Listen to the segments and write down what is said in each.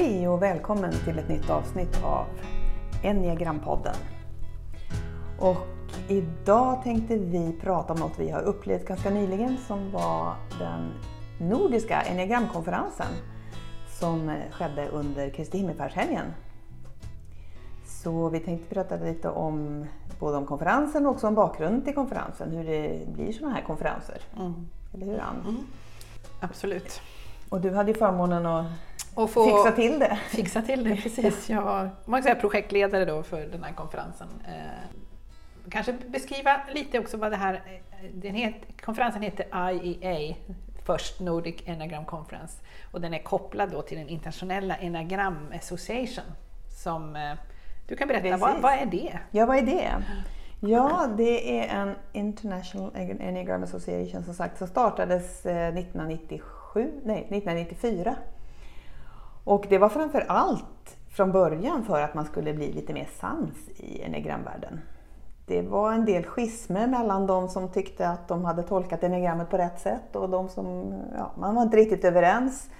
Hej och välkommen till ett nytt avsnitt av Enneagrampodden. Och idag tänkte vi prata om något vi har upplevt ganska nyligen som var den nordiska enneagramkonferensen som skedde under Kristi himmelfärdshelgen. Så vi tänkte berätta lite om både om konferensen och också om bakgrunden till konferensen, hur det blir sådana här konferenser. Mm. Eller hur Ann? Mm. Absolut. Och du hade ju förmånen att Och få fixa till det. fixa till det, precis. Jag var man kan säga, projektledare då för den här konferensen. Eh, kanske beskriva lite också vad det här, eh, den het, konferensen heter IEA, First Nordic Enneagram Conference, och den är kopplad då till den internationella Enneagram Association. Som, eh, du kan berätta, vad, vad är det? Ja, vad är det? Ja, det är en International Enneagram Association som sagt som startades eh, 1997, nej, 1994. Och det var framför allt från början för att man skulle bli lite mer sans i enneagramvärlden. Det var en del schismer mellan de som tyckte att de hade tolkat enneagrammet på rätt sätt och de som, ja, man var inte riktigt överens.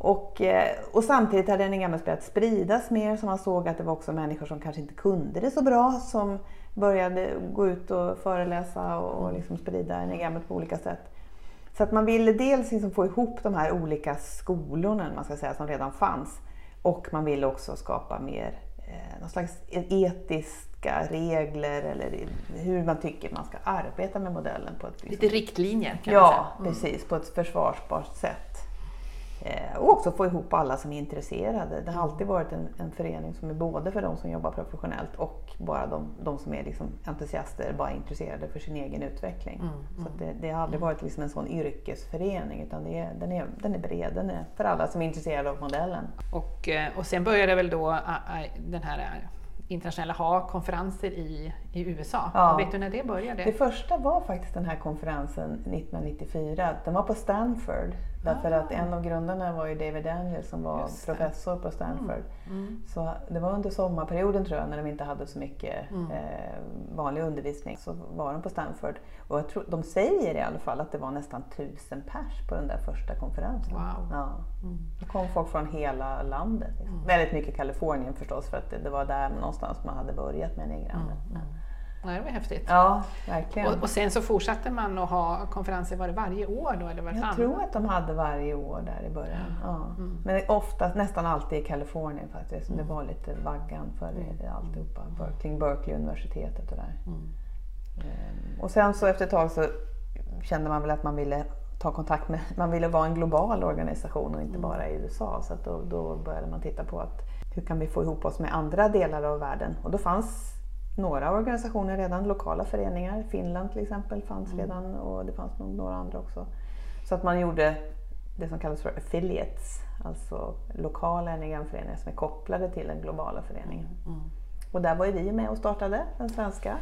Och, eh, och samtidigt hade enneagrammet börjat spridas mer så man såg att det var också människor som kanske inte kunde det så bra som började gå ut och föreläsa och, och liksom sprida enneagrammet på olika sätt. Så att man ville dels liksom få ihop de här olika skolorna man ska säga, som redan fanns och man ville också skapa mer eh, någon slags etiska regler eller hur man tycker man ska arbeta med modellen. På ett, liksom, Lite riktlinjer kan man Ja, säga. Mm. precis. På ett försvarsbart sätt. Eh, och också få ihop alla som är intresserade. Det har alltid varit en, en förening som är både för de som jobbar professionellt och bara de, de som är liksom entusiaster, bara intresserade för sin egen utveckling. Mm, Så att det, det har aldrig varit liksom en sån yrkesförening utan det är, den, är, den är bred, den är för alla som är intresserade av modellen. Och, eh, och sen började väl då den här internationella ha konferenser i, i USA. Ja. Vet du när det började? Det första var faktiskt den här konferensen 1994. Den var på Stanford. Därför Ah. att en av grundarna var ju David Daniels som var professor på Stanford. Mm. Så det var under sommarperioden tror jag när de inte hade så mycket Mm. eh, vanlig undervisning. Så var de på Stanford. Och jag tror, de säger i alla fall att det var nästan tusen pers på den där första konferensen. Wow. Ja. Mm. Det kom folk från hela landet. Liksom. Väldigt mycket Kalifornien förstås för att det, det var där någonstans man hade börjat med enneagrammet. Mm. Ja, det var häftigt. Ja, verkligen. Och, och sen så fortsatte man att ha konferenser, var det varje år då eller Jag vartannat? tror att de hade varje år där i början. Ja. Mm. Men ofta, nästan alltid i Kalifornien faktiskt. Det var lite vaggan för det, alltihopa. Berkeley, Berkeley universitetet och där. Mm. Ehm, Och sen så efter ett tag så kände man väl att man ville ta kontakt med, man ville vara en global organisation och inte bara i USA. Så då, då började man titta på att hur kan vi få ihop oss med andra delar av världen? Och då fanns några organisationer redan, lokala föreningar. Finland till exempel fanns redan och det fanns nog några andra också. Så att man gjorde det som kallas för affiliates, alltså lokala enneagramföreningar som är kopplade till den globala föreningen. Mm. Och där var ju vi med och startade, den svenska.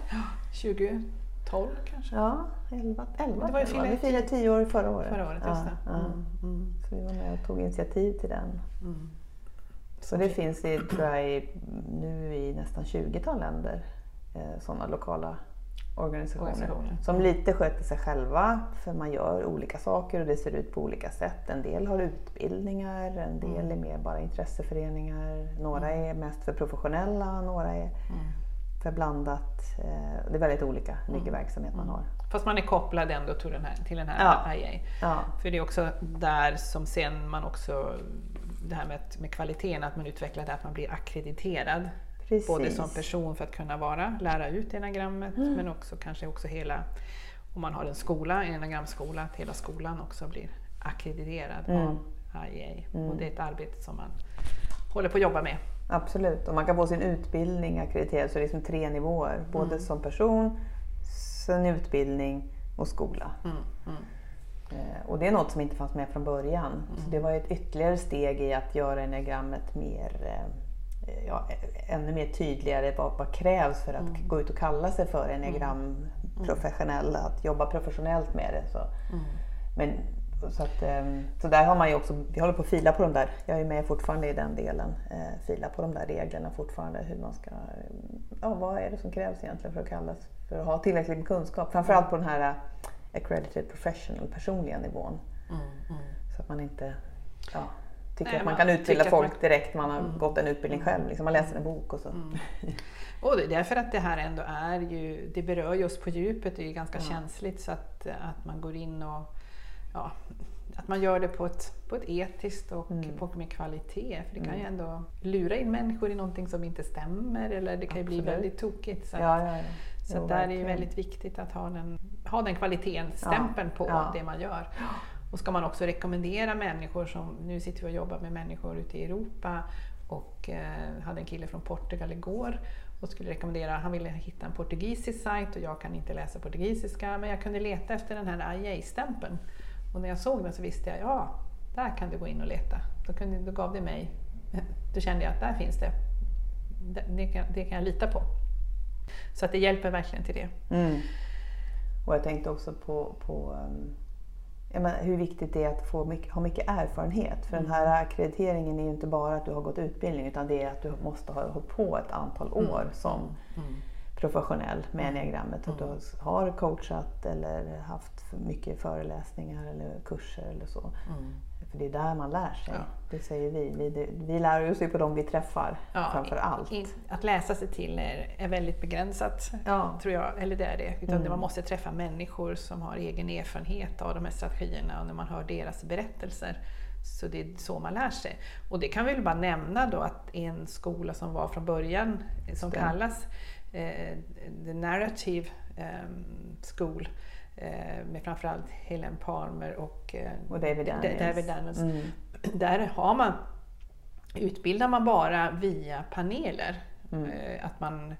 2012 kanske? Ja, 11, 11 Det var ju. Vi firade 10 år förra året. Förra året. Ja, ja. Mm. Mm. Så vi var med och tog initiativ till den. Mm. Så det finns i, tror jag, i, nu i nästan 20-tal länder sådana lokala organisationer. Organisationer. Som lite sköter sig själva för man gör olika saker och det ser ut på olika sätt. En del har utbildningar, en del är mer bara intresseföreningar. Några är mest för professionella, några är Mm. för blandat. Eh, Det är väldigt olika hur mycket verksamhet man har. Fast man är kopplad ändå till den här, till den här Ja. IA. Ja, För det är också där som sen man också, det här med, med kvaliteten, att man utvecklar det att man blir akkrediterad. Precis. Både som person för att kunna vara, lära ut enagrammet men också kanske också hela, om man har en skola, en enagramskola, att hela skolan också blir akkrediterad Mm. av IA. Och det är ett arbete som man håller på att jobba med. Absolut, och man kan få sin utbildning akkrediterad så det är liksom tre nivåer. Både som person, sen utbildning och skola. Mm, mm, Eh, Och det är något som inte fanns med från början. Så det var ett ytterligare steg i att göra enneagrammet mer, eh, ja, ä- ännu mer tydligare vad, vad krävs för att gå ut och kalla sig för enneagramprofessionell, att jobba professionellt med det. Så. mm. Men, så, att, ehm, så där har man ju också, vi håller på att fila på de där, jag är med fortfarande i den delen, eh, fila på de där reglerna fortfarande. Hur man ska, ja, vad är det som krävs egentligen för att kallas, för att ha tillräckligt med kunskap? Framförallt på den här eh, accredited professional, personliga nivån. Mm, mm. Så att man inte, ja, tycker Nej, att man man kan utbilda folk man- direkt man har Mm. gått en utbildning själv. Liksom. Man läser en bok och så. Mm. Och det är därför att det här ändå är ju, det berör ju oss på djupet, det är ju ganska Ja. känsligt så att, att man går in och ja, att man gör det på ett, på ett etiskt och Mm. på, med kvalitet. För det kan ju Mm. ändå lura in människor i någonting som inte stämmer eller det kan ju bli väldigt tokigt. Så, att- Ja, ja, ja. så Jo, där är det verkligen. väldigt viktigt att ha den, ha den kvaliteten, stämpeln på det man gör. Och ska man också rekommendera människor som, nu sitter vi och jobbar med människor ute i Europa och eh, hade en kille från Portugal igår och skulle rekommendera, han ville hitta en portugisisk sajt och jag kan inte läsa portugisiska men jag kunde leta efter den här IA-stämpeln. Och när jag såg den så visste jag, ja, där kan du gå in och leta. Då, kunde, då gav det mig, då kände jag att där finns det. Det, det, kan, det kan jag lita på. Så att det hjälper verkligen till det. Mm. Och jag tänkte också på, på um, menar, hur viktigt det är att få mycket, ha mycket erfarenhet. För den här akkrediteringen är ju inte bara att du har gått utbildning utan det är att du måste ha hållit på ett antal år som professionell med enneagrammet. Att du har coachat eller haft mycket föreläsningar eller kurser eller så. För det är där man lär sig. Ja. Det säger vi. Vi, vi lär oss ju på de vi träffar framför allt. in- Att läsa sig till är, är väldigt begränsat, Ja. tror jag. Eller det är det. Utan Mm. man måste träffa människor som har egen erfarenhet av de här strategierna och när man hör deras berättelser. Så det är så man lär sig. Och det kan vi väl bara nämna då att en skola som var från början, eh, som Stämmer. kallas The Narrative eh, School, eh, med framförallt Helen Palmer och, eh, Och David Da- Daniels. David Daniels Mm. där har man, utbildar man bara via paneler. Mm. Eh, Att man,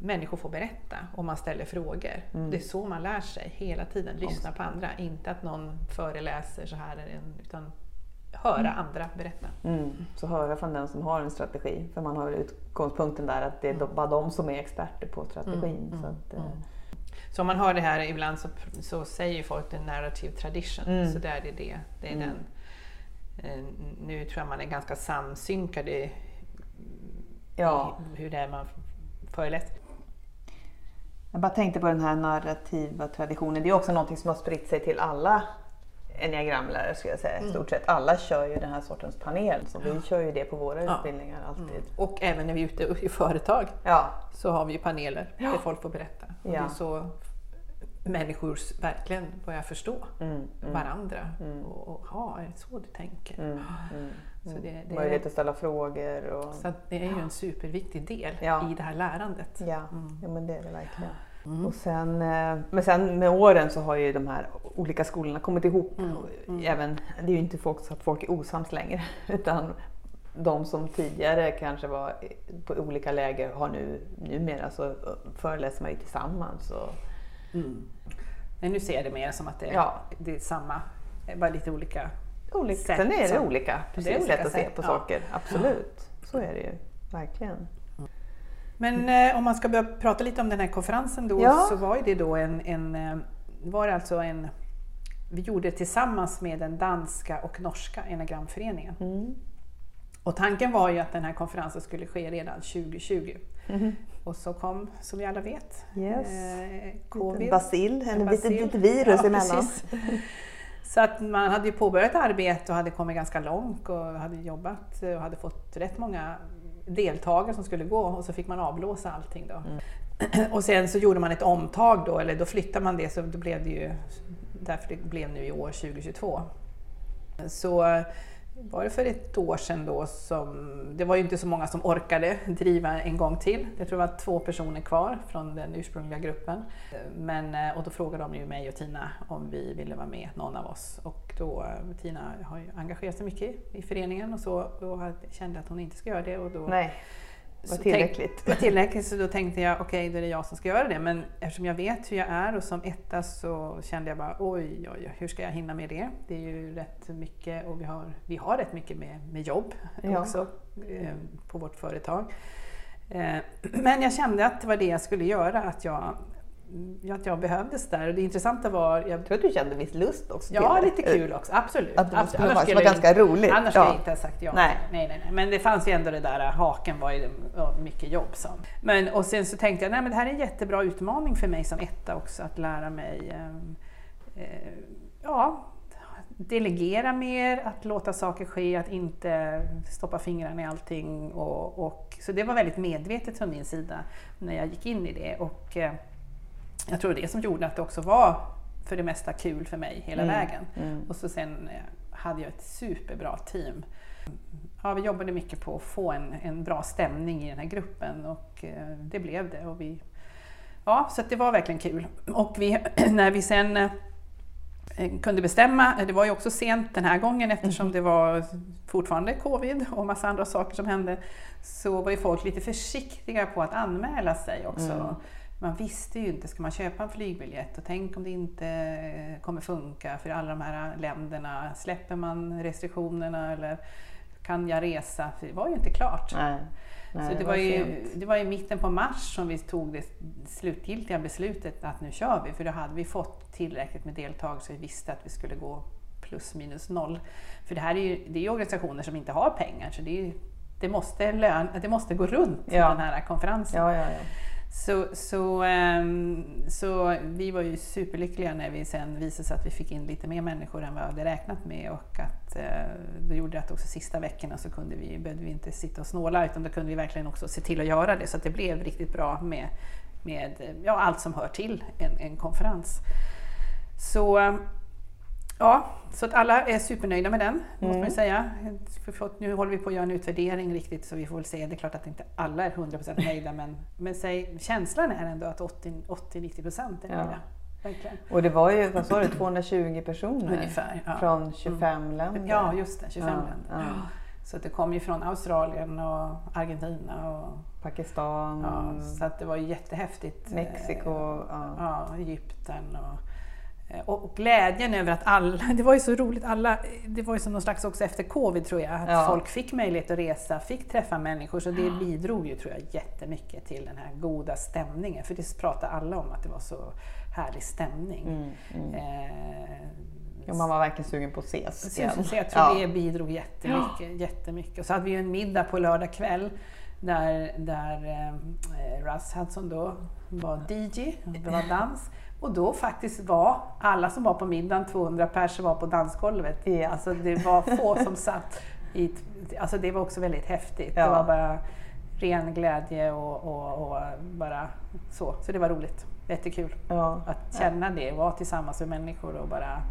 människor får berätta och man ställer frågor. Mm. Det är så man lär sig hela tiden, lyssna på andra. Inte att någon föreläser så här, utan höra andra berätta. Mm. Så höra från den som har en strategi. För man har utgångspunkten där att det är bara de som är experter på strategin. Mm, Så att, eh, Så om man hör det här ibland så, så säger folk the narrative tradition. Mm. Så där är det. det är Mm. den, eh, nu tror jag man är ganska samsynkade i ja. i hur det är man föreläser. Jag bara tänkte på den här narrativa traditionen. Det är också någonting som har spritt sig till alla enneagramlärare skulle jag säga. I stort sett alla kör ju den här sortens panel. Så vi kör ju det på våra Ja. utbildningar alltid. Och även när vi är ute i företag Ja, så har vi ju paneler Ja. där folk får berätta. Och. Det är så människor verkligen börjar förstå mm, mm, varandra. Mm. Och, och ja, är det så du tänker? mm, mm, Så mm. det- det Möjlighet är- att ställa frågor. Och... Så det är ju en superviktig del i det här lärandet. Ja, Mm. ja men det är det verkligen. Mm. Och sen, eh, men sen med åren så har ju de här olika skolorna kommit ihop. Mm, mm. Även, det är ju inte folk, så att folk är osams längre. Utan de som tidigare kanske var på olika läger har nu numera så föreläser man ju tillsammans. Och, Mm. Men nu ser jag det mer som att det är, Ja. det är samma, det är bara lite olika. olika, Sätt sen är det som- olika, precis, olika sätt att se på ja. saker. Absolut, så är det ju. Verkligen. Men eh, om man ska börja prata lite om den här konferensen då, Ja. så var ju det då en, en eh, var alltså en vi gjorde det tillsammans med den danska och norska enagramföreningen. Mm. Och tanken var ju att den här konferensen skulle ske redan 2020. Mhm. Och så kom, som vi alla vet, Yes. eh, En covid. basil, en En basil. litet virus Ja, emellan. Så att man hade ju påbörjat arbete och hade kommit ganska långt och hade jobbat och hade fått rätt många deltagare som skulle gå och så fick man avblåsa allting då. Mm. Och sen så gjorde man ett omtag då, eller då flyttade man det så då blev det ju därför det blev nu i år 2022. Så var det för ett år sedan då som, det var ju inte så många som orkade driva en gång till. Jag tror det var två personer kvar från den ursprungliga gruppen. Men, eh, och då frågade de ju mig och Tina om vi ville vara med, någon av oss. Och då, eh, Tina har ju engagerat sig mycket i föreningen och så och kände att hon inte ska göra det. Och då, Nej, det var tillräckligt. Tänk, var tillräckligt, så då tänkte jag okej, då är det jag som ska göra det. Men eftersom jag vet hur jag är och som etta så kände jag bara oj, oj, oj, hur ska jag hinna med det? Det är ju rätt mycket och vi har, vi har rätt mycket med, med jobb Ja. också eh, på vårt företag. Eh, men jag kände att det var det jag skulle göra, att jag, att jag behövdes där. Och det intressanta var, jag, Jag tror att du kände viss lust också ja lite kul också, absolut. Att det absolut. skulle Annars vara, skulle ganska roligt. Annars skulle ja. jag inte ha sagt ja. Nej. Nej, nej, nej. Men det fanns ju ändå det där haken var ju mycket jobb. Som. Men, och sen så tänkte jag, nej men det här är en jättebra utmaning för mig som etta också, att lära mig ehm, eh, ja, delegera mer, att låta saker ske, att inte stoppa fingrarna i allting. Och, och, så det var väldigt medvetet från min sida när jag gick in i det. Och, eh, jag tror det som gjorde att det också var för det mesta kul för mig hela mm. vägen. Mm. Och så sen eh, hade jag ett superbra team. Ja, vi jobbade mycket på att få en, en bra stämning i den här gruppen och eh, det blev det. Och vi, ja, så det var verkligen kul. Och vi, när vi sen eh, kunde bestämma, det var ju också sent den här gången eftersom mm. det var fortfarande covid och massa andra saker som hände, så var ju folk lite försiktiga på att anmäla sig också. Mm man visste ju inte, ska man köpa en flygbiljett och tänk om det inte eh, kommer funka för alla de här länderna. Släpper man restriktionerna eller kan jag resa? För det var ju inte klart. Nej. Nej, så det, det var, var ju, det var i mitten på mars som vi tog det slutgiltiga beslutet att nu kör vi, för då hade vi fått tillräckligt med deltagare så vi visste att vi skulle gå plus minus noll. För det här är ju, det är organisationer som inte har pengar, så det, är, det, måste, lön, det måste gå runt ja. den här konferensen. Ja, ja. Så, så, ehm, så vi var ju superlyckliga när vi sen visade sig att vi fick in lite mer människor än vad vi hade räknat med och att eh, det gjorde att också sista veckorna så kunde vi, behövde vi inte sitta och snåla utan då kunde vi verkligen också se till att göra det så att det blev riktigt bra med, med ja, allt som hör till en, en konferens. Så Ja, så att alla är supernöjda med den, mm. måste man mm. säga. Nu håller vi på att göra en utvärdering riktigt så vi får väl se. Det är klart att inte alla är 100% nöjda men, men säg, känslan är ändå att 80-90% är nöjda. Ja. Och det var ju, vad sa du, 220 personer Ungefär, ja. från 25 mm. länder? Ja, just det, 25 ja, länder. Så det kom ju från Australien och Argentina och Pakistan. Ja, så att det var jättehäftigt. Mexiko. Ja, Egypten och Eh, och glädjen över att alla, det var ju så roligt, alla, det var ju som någon slags också efter covid tror jag, att ja. folk fick möjlighet att resa, fick träffa människor, så det bidrog ju tror jag jättemycket till den här goda stämningen, för det pratade alla om att det var så härlig stämning. Mm, mm. Eh, ja, man var verkligen sugen på att ses igen. Så jag tror ja. det bidrog jättemycket, ja. jättemycket. Och så hade vi ju en middag på lördag kväll där, där eh, Russ Hudson då var DJ, det var dans. Och då faktiskt var alla som var på middagen, 200 pers, var på dansgolvet. Ja. Alltså det var få som satt i... Alltså det var också väldigt häftigt. Ja. Det var bara ren glädje och, och, och, bara så. Så det var roligt. Jättekul ja. att känna det, vara tillsammans med människor och bara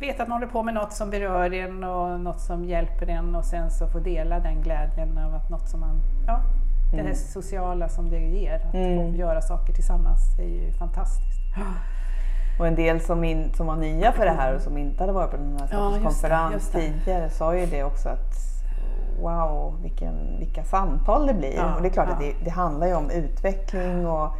veta att man håller på med något som berör en och något som hjälper en och sen så få dela den glädjen av att något som man ja, det här mm. sociala som det ger. Att mm. få göra saker tillsammans är ju fantastiskt. Och en del som, in, som var nya för det här och som inte hade varit på den här sortens ja, konferens tidigare sa ju det också att wow, vilken, vilka samtal det blir. Ja, och det är klart ja. att det, det, handlar ju om utveckling och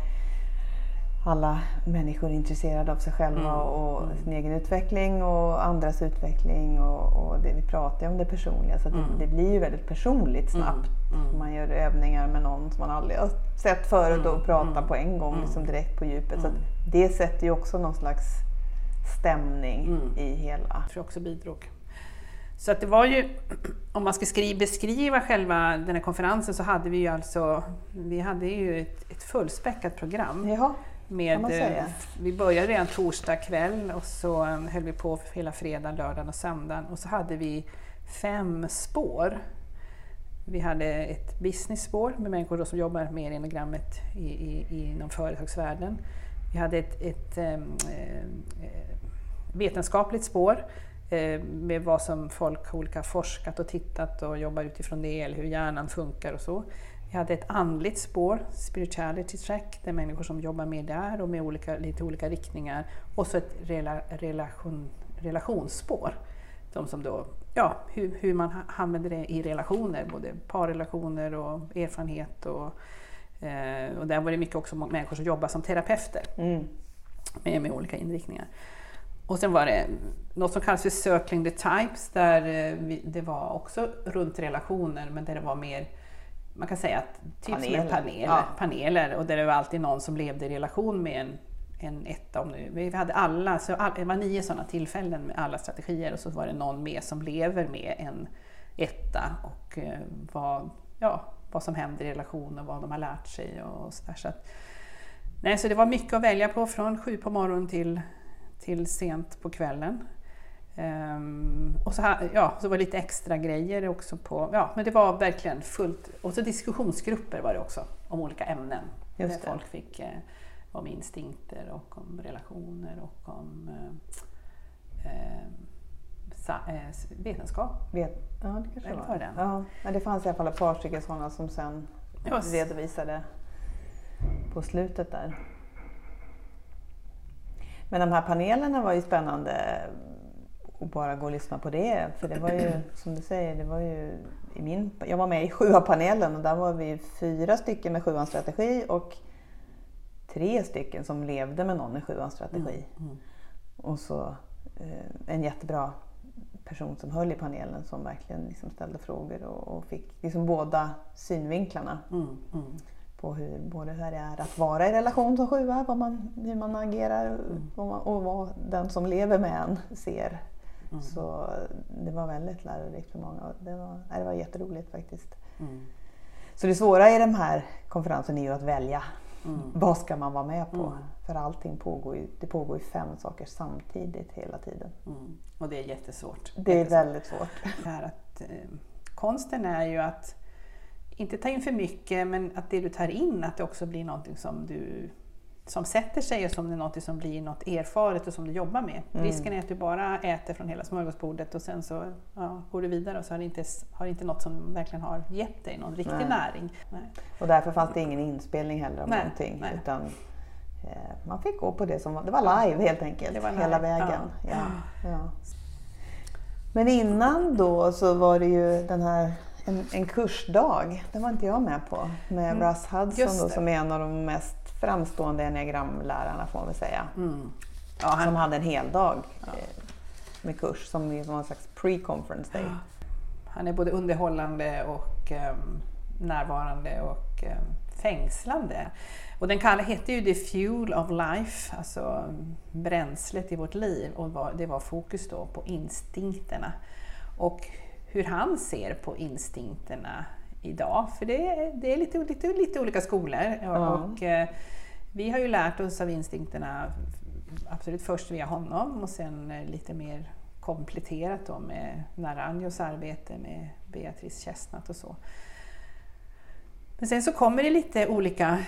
alla människor är intresserade av sig själva mm. och mm. sin egen utveckling och andras utveckling och, och det, vi pratar ju om det personliga så mm. det, det, blir ju väldigt personligt mm. snabbt. Mm. Man gör övningar med någon som man aldrig har sett förut och pratar på en gång liksom direkt på djupet. Så det sätter ju också någon slags stämning i hela. Jag tror också bidrog. Så att det var ju, om man ska skriva, beskriva själva den här konferensen så hade vi ju alltså, vi hade ju ett, ett fullspäckat program. Jaha. Med, eh, vi började redan torsdag kväll och så eh, höll vi på hela fredagen, lördagen och söndagen och så hade vi fem spår. Vi hade ett business-spår med människor som jobbar med enagrammet i, i, inom företagsvärlden. Vi hade ett, ett äh, vetenskapligt spår äh, med vad som folk olika forskat och tittat och jobbar utifrån det, eller hur hjärnan funkar och så. Vi hade ett andligt spår, spirituality track, där människor som jobbar med där och med olika, lite olika riktningar. Och så ett rela, relation, relationsspår. De som då, ja, hur, hur man använder det i relationer, både parrelationer och erfarenhet. Och, eh, och där var det mycket också människor som jobbar som terapeuter mm. med, med olika inriktningar. Och sen var det något som kallas för Circling the Types, där eh, vi, det var också runt relationer, men där det var mer man kan säga att typ paneler. som en panel, ja. paneler och där det var alltid någon som levde i relation med en, en etta. Om nu. Vi hade alla, så all, det var nio sådana tillfällen med alla strategier och så var det någon med som lever med en etta och eh, vad, ja, vad som händer i relation och vad de har lärt sig och så, där. så att, nej, så det var mycket att välja på från sju på morgonen till, till sent på kvällen. Um, och så, här, ja, så var det lite extra grejer också på, ja men det var verkligen fullt. Och så diskussionsgrupper var det också om olika ämnen. Just där det. folk fick eh, om instinkter och om relationer och om eh, eh, sa, eh, vetenskap. Vet, ja, det kanske var. det? Ja, men det fanns i alla fall ett par stycken sådana som sen Ja, s- redovisade på slutet där. Men de här panelerna var ju spännande att bara gå och lyssna på det. För det var ju, som du säger, det var ju i min, jag var med i sjua-panelen och där var vi fyra stycken med sjuans strategi och tre stycken som levde med någon med sjuans strategi. Mm. Och så eh, en jättebra person som höll i panelen som verkligen liksom ställde frågor och, och fick liksom båda synvinklarna Mm, mm, på hur, både hur det är att vara i relation som sjua, vad man, hur man agerar och, vad- och vad den som lever med en ser. Mm, Så det var väldigt lärorikt för många det var, nej, det var jätteroligt faktiskt. mm, Så det svåra i den här konferensen är ju att välja. mm. Vad ska man vara med på? Mm. För allting pågår ju, det pågår ju fem saker samtidigt hela tiden. Mm. Och det är jättesvårt. Det är Jättesvårt. väldigt svårt. Det här att, eh, konsten är ju att inte ta in för mycket men att det du tar in att det också blir någonting som du som sätter sig och som det är något som blir något erfaret och som du jobbar med. Mm. Risken är att du bara äter från hela smörgåsbordet och sen så ja, går du vidare och så har det inte, har det inte något som verkligen har gett dig någon riktig Nej. näring. Nej. Och därför fanns det ingen inspelning heller av Nej, någonting. nej. Utan, eh, man fick gå på det som var, det var live helt enkelt. Var hela live, vägen. ja. Ja. Ja. Men innan då så var det ju den här en, en kursdag. Den var inte jag med på. Med Mm, Russ Hudson då, som är en av de mest framstående enneagramlärarna får man väl säga. Mm. Ja, Som han, hade en hel dag eh, med kurs som som en slags pre-conference day. han är både underhållande och ehm, närvarande och ehm, fängslande. Och den kallar, hette ju The Fuel of Life, alltså bränslet i vårt liv. Och var, det var fokus då på instinkterna. Och hur han ser på instinkterna idag. För det, är- det är lite, lite, lite olika skolor. Ja. Och, eh, vi har ju lärt oss av instinkterna absolut först via honom och sen eh, lite mer kompletterat då med Naranjos arbete med Beatrice Chestnut och så. Men sen så kommer det lite olika,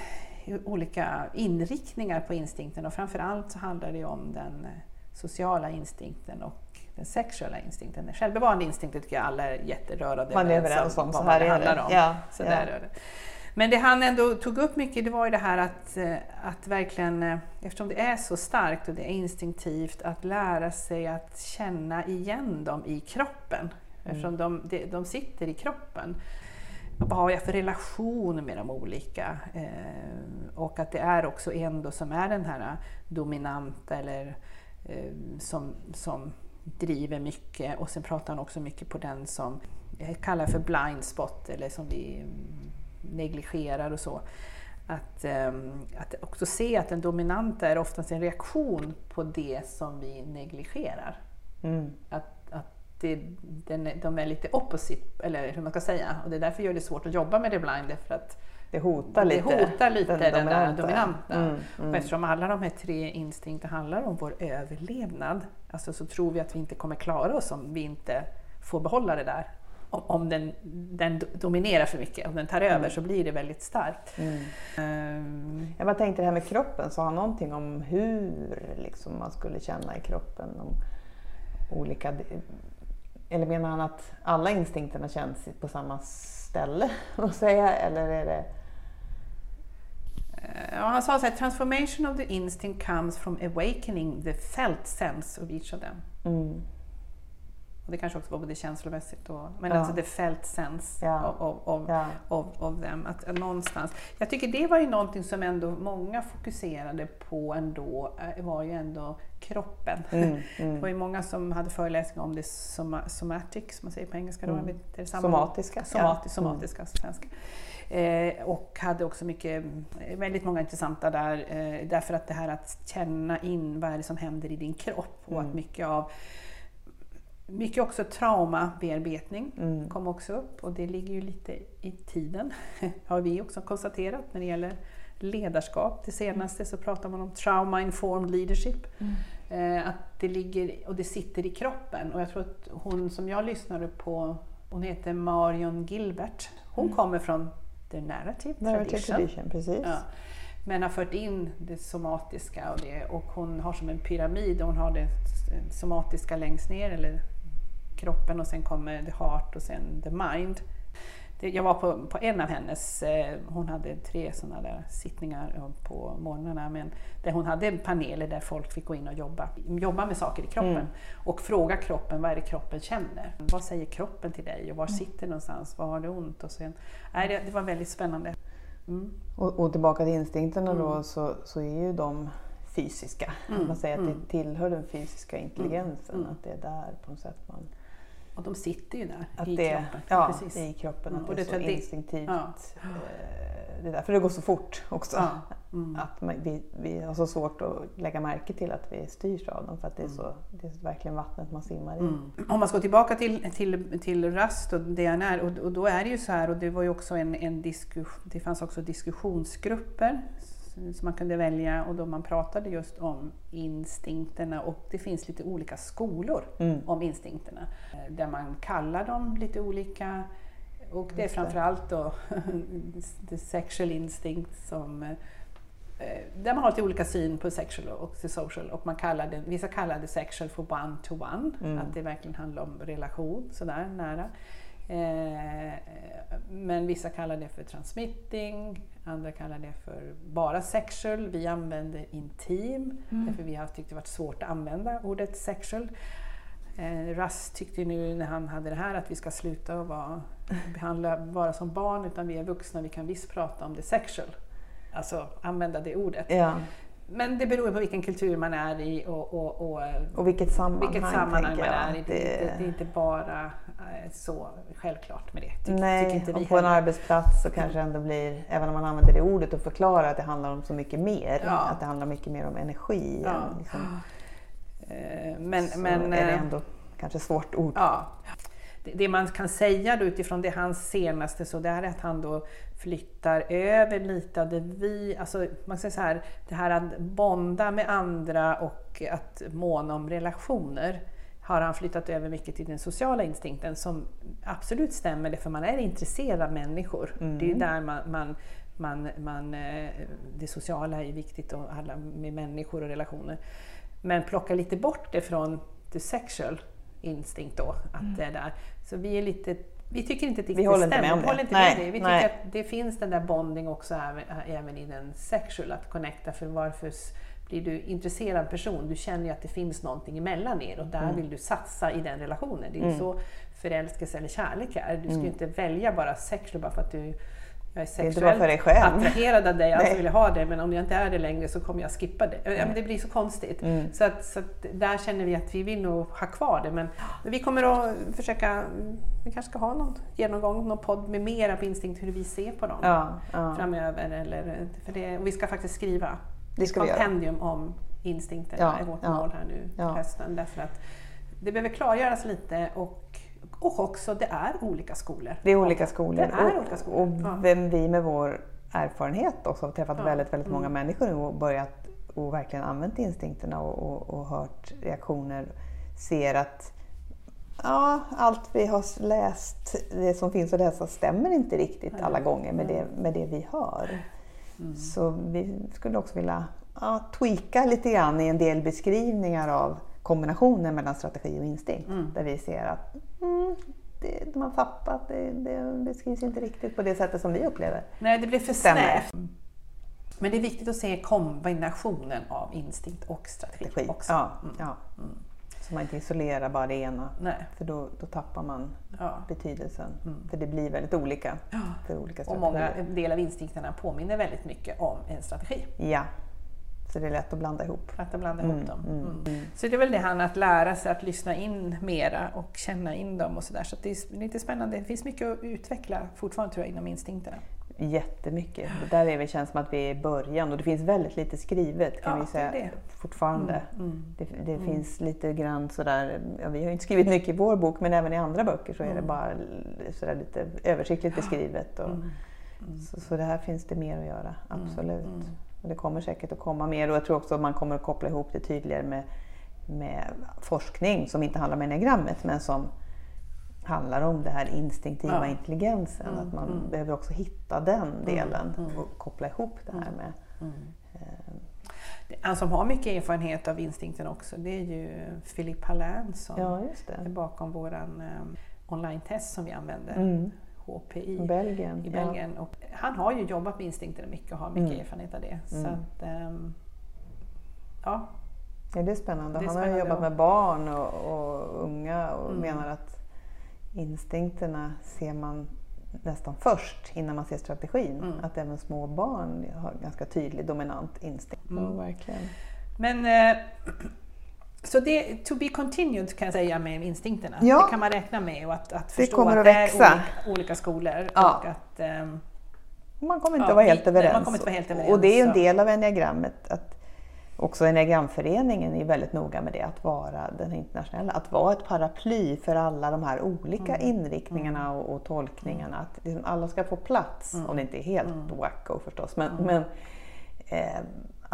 olika inriktningar på instinkten och framförallt så handlar det om den eh, sociala instinkten och den sexuella instinkten. Den självbevarande instinkten tycker jag alla är jätterörande Man är överens om, så här det är det. om. Ja, Så ja. där är det. Men det han ändå tog upp mycket det var ju det här att, eh, att verkligen, eh, eftersom det är så starkt och det är instinktivt, att lära sig att känna igen dem i kroppen. Eftersom de, de, de sitter i kroppen. Vad har jag för relation med de olika? Eh, och att det är också en då som är den här dominanta eller eh, som, som driver mycket. Och sen pratar han också mycket på den som kallar för blind spot eller som vi mm, negligerar och så. Att, ehm, att också se att den dominanta är oftast en reaktion på det som vi negligerar. Mm. Att, att det, den, de är lite opposite, eller hur man ska säga. Och det är därför gör det svårt att jobba med det blind, för att Det hotar det lite. hotar lite den, där dominanta. Mm, mm. eftersom alla de här tre instinkterna handlar om vår överlevnad, alltså så tror vi att vi inte kommer klara oss om vi inte får behålla det där. Om, om den, den do- dominerar för mycket, om den tar över så blir det väldigt starkt. Mm. Ehm, Jag bara tänkte det här med kroppen, sa han någonting om hur liksom, man skulle känna i kroppen? Om olika, eller menar han att alla instinkterna känns på samma ställe? säga, eller är det... Ja, han sa så här, transformation of the instinct comes from awakening the felt sense of each of them. Mm. Och det kanske också var både känslomässigt och, men Ja. alltså the felt sense Ja. of, of, of, Ja. of, of them. Att, att någonstans, jag tycker det var ju någonting som ändå många fokuserade på ändå, eh, var ju ändå kroppen. Mm, Det mm. var ju många som hade föreläsningar om det soma, somatic, som man säger på engelska. Då. Mm. Det? Somatiska. Somati, somatiska, svenska. Eh, och hade också mycket, eh, väldigt många intressanta där, eh, därför att det här att känna in vad är det som händer i din kropp och Mm. att mycket av mycket också traumabearbetning Mm. kom också upp och det ligger ju lite i tiden, har vi också konstaterat när det gäller ledarskap. Det senaste så pratar man om trauma informed leadership. Mm. Eh, att det ligger och det sitter i kroppen. Och jag tror att hon som jag lyssnade på, hon heter Marion Gilbert. Hon Mm. kommer från the narrative, Narrative tradition. tradition, precis. Ja. Men har fört in det somatiska och, det, och hon har som en pyramid och hon har det somatiska längst ner, eller kroppen och sen kommer the heart och sen the mind. Jag var på, på en av hennes, eh, hon hade tre sådana där sittningar på morgnarna, men där hon hade paneler där folk fick gå in och jobba, jobba med saker i kroppen Mm. och fråga kroppen, vad är det kroppen känner? Vad säger kroppen till dig och var sitter det någonstans? Var har du ont? Och sen, nej, det, det var väldigt spännande. Mm. Och, och tillbaka till instinkterna då Mm. så, så är ju de fysiska. Mm, Man säger att mm. det tillhör den fysiska intelligensen, mm. att det är där på något sätt man... Och de sitter ju där Att i det, kroppen. Ja, Precis. i kroppen. Mm, Att och det är så det- instinktivt. ja. Eh, Det är därför det går så fort också. Ja. Mm. Att vi, vi har så svårt att lägga märke till att vi styrs av dem för att det är, så, det är verkligen vattnet man simmar i. Mm. Om man ska tillbaka till, till, till RAST och DNR, och, och då är det ju så här, och det var ju också en, en diskus, det fanns också diskussionsgrupper som man kunde välja och då man pratade just om instinkterna och det finns lite olika skolor Mm. om instinkterna. eh, Där man kallar dem lite olika och det är framförallt då the sexual instinct som eh, där man har lite olika syn på sexual och social och man kallar det, vissa kallar det sexual för one to one, Mm. att det verkligen handlar om relation sådär nära. Eh, men vissa kallar det för transmitting, andra kallar det för bara sexual. Vi använder intim, därför vi har tyckt det varit svårt att använda ordet sexual. Eh, Russ tyckte nu när han hade det här att vi ska sluta att vara, behandla vara som barn utan vi är vuxna, vi kan visst prata om det sexual. Alltså använda det ordet. Ja. Men det beror på vilken kultur man är i och, och, och eh, Och vilket sammanhang, vilket sammanhang man är i. Det, det, det är inte bara eh, så självklart med det. Tyck, Nej, vi och på en heller. arbetsplats så kanske det ändå blir, även om man använder det ordet och förklarar att det handlar om så mycket mer, Ja. att det handlar mycket mer om energi. Ja. än Liksom, Eh, Men, så men, är det ändå kanske svart ord. Ja. Det, man kan säga då utifrån det hans senaste så det är att han då flyttar över lite av det vi, alltså man säger så här, det här att bonda med andra och att måna om relationer har han flyttat över mycket till den sociala instinkten som absolut stämmer det för man är intresserad av människor. Mm. Det är där man, man, man, man, eh, det sociala är viktigt och alla med människor och relationer. Men plocka lite bort det från the sexual instinct då, att det är där. Så vi är lite vi tycker inte att det Mm. Vi håller inte med håller inte Nej, med det. Vi nej. tycker att det finns den där bonding också även, i den sexual, att connecta. För varför blir du intresserad person? Du känner ju att det finns någonting emellan er och där Mm. vill du satsa i den relationen. Det är ju så förälskelse eller kärlek är. Du ska ju inte välja bara sexual bara för att du jag är sexuellt dig själv. attraherad av dig, alltså Nej. vill jag ha det, men om jag inte är det längre så kommer jag skippa det. Ja, men det blir så konstigt. Mm. Så, att, så att där känner vi att vi vill nog ha kvar det, men vi kommer att försöka, vi kanske ska ha någon genomgång, någon podd med mera på instinkt hur vi ser på dem Ja, ja. framöver. Eller, för det, och vi ska faktiskt skriva Det ska kompendium om instinkterna Ja, är vårt mål här nu ja. hösten. Därför att det behöver klargöras lite och, och också det är olika skolor. Det är olika skolor. Det är och, olika skolor. och Ja. vem vi med vår erfarenhet också har träffat Ja. väldigt, väldigt många Mm. människor och börjat och verkligen använt instinkterna och, och, och hört reaktioner ser att ja, allt vi har läst, det som finns att läsa stämmer inte riktigt alla gånger med det, med det vi hör. Mm. Så vi skulle också vilja ja, tweaka lite grann i en del beskrivningar av kombinationen mellan strategi och instinkt. Mm. Där vi ser att mm, det, de har tappat, det, det beskrivs inte riktigt på det sättet som vi upplever. Nej, det blir för snävt. Men det är viktigt att se kombinationen av instinkt och strategi, Strategi. också. Ja, Mm. ja. Mm. Så man inte isolerar bara det ena, Nej. för då, då tappar man Ja. betydelsen. Mm. För det blir väldigt olika Ja. för olika Och strategier. många del av instinkterna påminner väldigt mycket om en strategi. Ja, så det är lätt att blanda ihop. Att blanda Mm, ihop dem. mm, Mm. mm. Så det är väl det han att lära sig att lyssna in mera och känna in dem och sådär. Så det är lite spännande. Det finns mycket att utveckla fortfarande tror jag inom instinkterna. Jättemycket. Det där är vi, känns som att vi är i början och det finns väldigt lite skrivet kan Ja, vi det säga är det. fortfarande. Mm. Det, det finns lite grann sådär, ja, vi har inte skrivit mycket i vår bok men även i andra böcker så är det Mm. bara sådär lite översiktligt beskrivet. Och, Mm. så, så det här finns det mer att göra, absolut. Mm. Och det kommer säkert att komma mer och jag tror också att man kommer att koppla ihop det tydligare med med forskning som inte handlar om enneagrammet men som handlar om det här instinktiva Ja. intelligensen. Mm, Att man mm. behöver också hitta den delen mm. och koppla ihop det här med En som har mycket erfarenhet av instinkten också det är ju Philip Hallin som Ja, är bakom våran um, online-test som vi använder, Mm. HPI. Belgien. i ja. Belgien. Och han har ju jobbat med instinkter mycket och har mycket Mm. erfarenhet av det. Så Mm. att, ehm, ja, Ja, det är spännande. Det är Han har spännande jobbat och- med barn och, och unga och Mm. menar att instinkterna ser man nästan först innan man ser strategin. Mm. Att även små barn har ganska tydlig dominant instinkt. Mm. Ja, verkligen. Men eh, så det to be continued kan jag säga med instinkterna. Ja. Det kan man räkna med och att, att Det förstå kommer att att det är olika, olika skolor. Ja. Och att, ehm, Man kommer inte Ja, att vara helt överens. man kommer inte vara helt överens, och det är ju en del av enneagrammet. Att också enneagramföreningen är väldigt noga med det, att vara den internationella. Att vara ett paraply för alla de här olika Mm. inriktningarna och, och tolkningarna. Att liksom alla ska få plats, Mm. om det inte är helt Mm. wacko förstås. Men, Mm. men eh,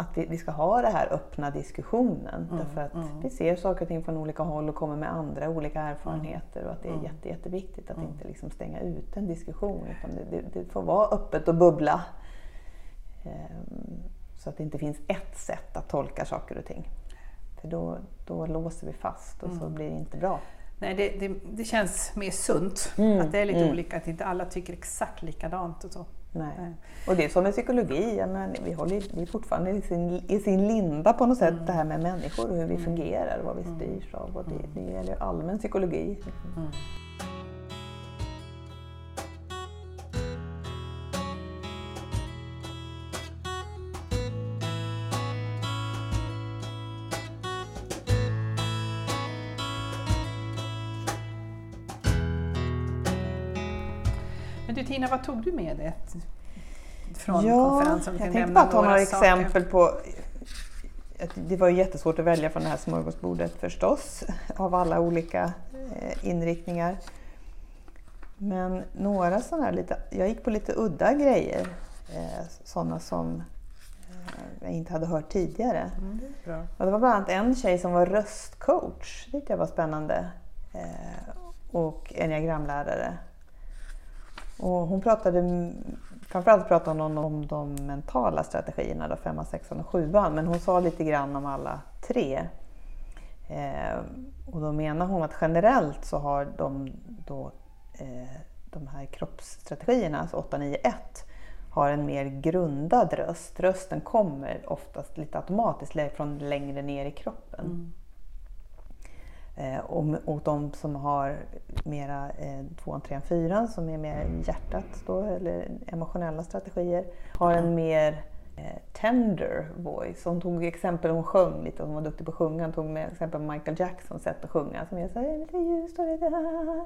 att vi, vi ska ha den här öppna diskussionen. Mm, Därför att mm. vi ser saker och ting från olika håll och kommer med andra olika erfarenheter. Och att det är Mm. jätte, jätteviktigt att Mm. inte liksom stänga ut en diskussion. Utan det, det, det får vara öppet och bubbla. Ehm, Så att det inte finns ett sätt att tolka saker och ting. För då, då låser vi fast och så Mm. blir det inte bra. nej, det, det, det känns mer sunt. Mm, Att det är lite mm. olika, att inte alla tycker exakt likadant. Och så. Nej. Och det är som med psykologi, menar, vi, håller, vi är fortfarande i sin, i sin linda på något sätt, Mm. det här med människor och hur vi Mm. fungerar och vad vi Mm. styrs av. Och det, Mm. det gäller allmän psykologi. Mm. Men du Tina, vad tog du med dig från konferensen? jag tänkte bara ta några exempel på det var ju jättesvårt att välja från det här smörgåsbordet förstås, av alla olika eh, inriktningar. Men några sådana här lite, jag gick på lite udda grejer, eh, sådana som eh, jag inte hade hört tidigare. Mm, det. Och det var bland annat en tjej som var röstcoach, det tyckte jag var spännande. Och enneagramlärare. Och hon pratade, framförallt pratade hon om de mentala strategierna, då, femman, sexan och sjuan, men hon sa lite grann om alla tre. Eh, och då menar hon att generellt så har de, då, eh, de här kroppsstrategierna, alltså 8, 9, 1, har en mer grundad röst. Rösten kommer oftast lite automatiskt från längre ner i kroppen. Mm. Eh, och, och de som har mera eh, 2, 3, 4 som är mer hjärtat då, eller emotionella strategier har en mer eh, tender voice. Hon tog exempel, hon sjöng lite, hon var duktig på att sjunga. Hon tog med exempel Michael Jacksons sätt att sjunga som är så här, lite ljust och lite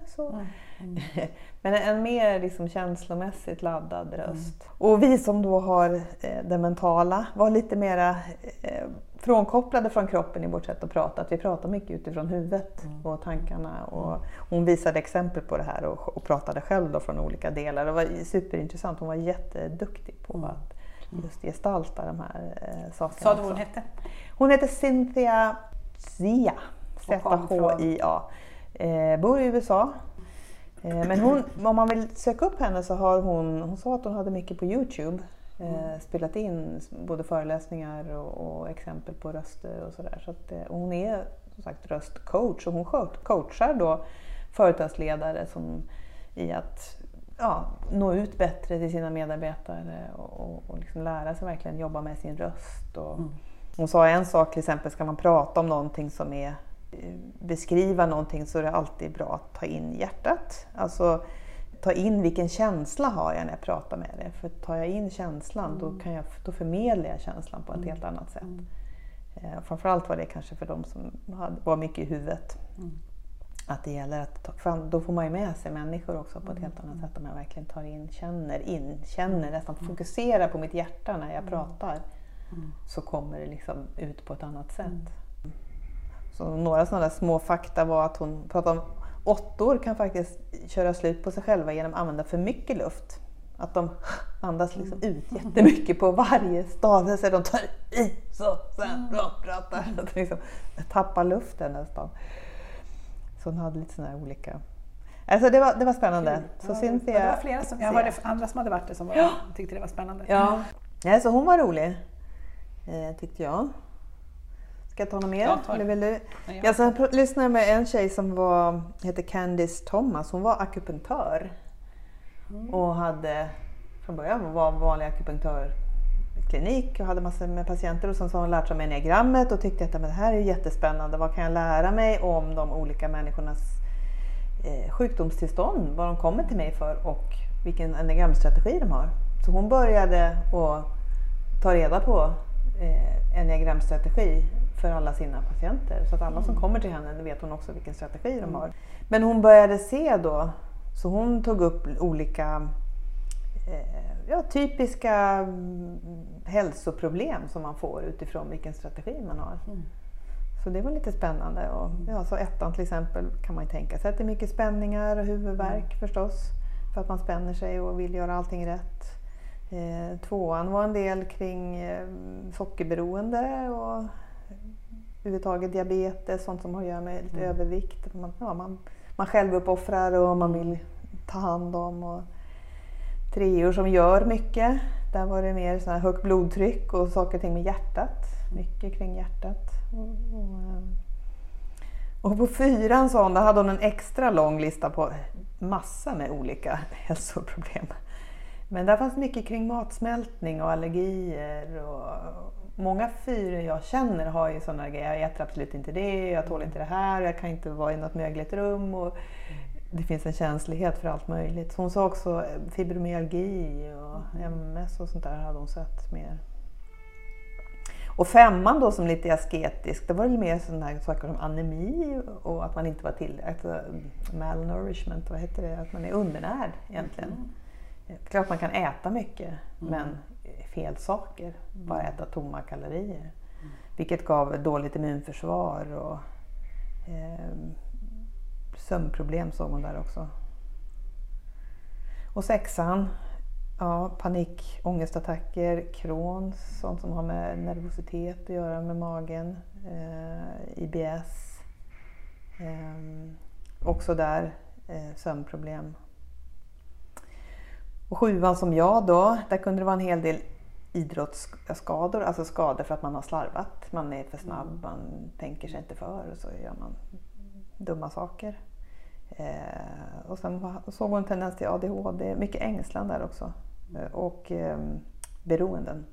så. Mm. Mm. Men en, mer liksom känslomässigt laddad röst. Och vi som då har eh, det mentala var lite mera eh, frånkopplade från kroppen i vårt sätt att prata. Att vi pratar mycket utifrån huvudet Mm. och tankarna. Och hon visade exempel på det här och, och pratade själv då från olika delar. Det var superintressant. Hon var jätteduktig på Mm. att just gestalta de här eh, sakerna. Sa du hon hette? Hon heter Cynthia Zia. Z-H-I-A. Eh, bor i USA. Eh, men hon, om man vill söka upp henne så har hon, hon sa att hon hade mycket på Youtube. Eh, spelat in både föreläsningar och, och exempel på röster och sådär. Så att, eh, hon är som sagt röstcoach och hon co- coachar då företagsledare som, i att ja, nå ut bättre till sina medarbetare och, och, och liksom lära sig verkligen jobba med sin röst. Och, Mm. hon sa en sak till exempel, ska man prata om någonting som är eh, beskriva någonting så är det alltid bra att ta in hjärtat. Alltså ta in vilken känsla har jag när jag pratar med dig. För tar jag in känslan då, kan jag, då förmedlar jag känslan på ett Mm. helt annat sätt. Mm. Eh, framförallt var det kanske för de som hade, var mycket i huvudet. Mm. Att det gäller att ta, för då får man ju med sig människor också på ett Mm. helt annat sätt. Om jag verkligen tar in, känner in, känner nästan fokuserar på mitt hjärta när jag Mm. pratar. Mm. Så kommer det liksom ut på ett annat sätt. Mm. Så några sådana små fakta var att hon pratade om åttor kan faktiskt köra slut på sig själva genom att använda för mycket luft. Att de andas liksom ut jättemycket på varje stavelse. De tar i så sen de pratar. Att liksom, tappar luften nästan. Så hon hade lite sådana här olika... Alltså det var, det var spännande. Så Ja, Cynthia, ja, det var flera som, jag hörde andra som hade varit det som var, tyckte det var spännande. Ja. ja, så hon var rolig. Eh, tyckte jag. Ska jag ta något mer? Ja. Eller vill du? Nej, jag- Jag så pr- lyssnade med en tjej som var, heter Candice Thomas. Hon var akupunktör. Mm. Och hade från början var en vanlig akupunktörklinik och hade massor med patienter. Och sen så har hon lärt sig om enneagrammet och tyckte att "Men det här är jättespännande. Vad kan jag lära mig om de olika människornas eh, sjukdomstillstånd? Vad de kommer till mig för och vilken enneagramstrategi de har. Så hon började att ta reda på eh, enneagramstrategi för alla sina patienter. Så att alla som kommer till henne vet hon också vilken strategi de har. Men hon började se då, så hon tog upp olika eh, ja, typiska mm, hälsoproblem som man får utifrån vilken strategi man har. Så det var lite spännande. Och, ja, så ettan till exempel kan man ju tänka sig att det är mycket spänningar och huvudvärk förstås. För att man spänner sig och vill göra allting rätt. Eh, tvåan var en del kring eh, sockerberoende och överhuvudtaget diabetes, sånt som har att göra med lite övervikt. Man, ja, man, man själv uppoffrar och man vill ta hand om. Och treor som gör mycket. Där var det mer så här högt blodtryck och saker och ting med hjärtat. Mycket kring hjärtat. Och, och, ehm, och på fyran sa hon, där hade hon en extra lång lista på massa med olika hälsoproblem. Men där fanns mycket kring matsmältning och allergier. Och många fyror jag känner har ju sådana grejer. Jag äter absolut inte det, jag tål inte det här, jag kan inte vara i något mögligt rum. Och det finns en känslighet för allt möjligt. Så hon sa också fibromyalgi och MS och sånt där hade hon sett mer. Och femman då som lite asketisk, det var väl mer sådana här saker som anemi och att man inte var till, alltså malnourishment, vad heter det, att man är undernärd egentligen. Klart man kan äta mycket men fel saker, bara äta tomma kalorier. Vilket gav dåligt immunförsvar och eh, sömnproblem såg hon där också. Och sexan, ja, panik, ångestattacker, Crohns, sånt som har med nervositet att göra med magen, eh, IBS. Eh, också där eh, sömnproblem. Och sjuan som jag då, där kunde det vara en hel del idrottsskador, alltså skador för att man har slarvat. Man är för snabb, man tänker sig inte för och så gör man dumma saker. Eh, och sen såg hon en tendens till ADHD, mycket ängslan där också. Eh, och eh, beroenden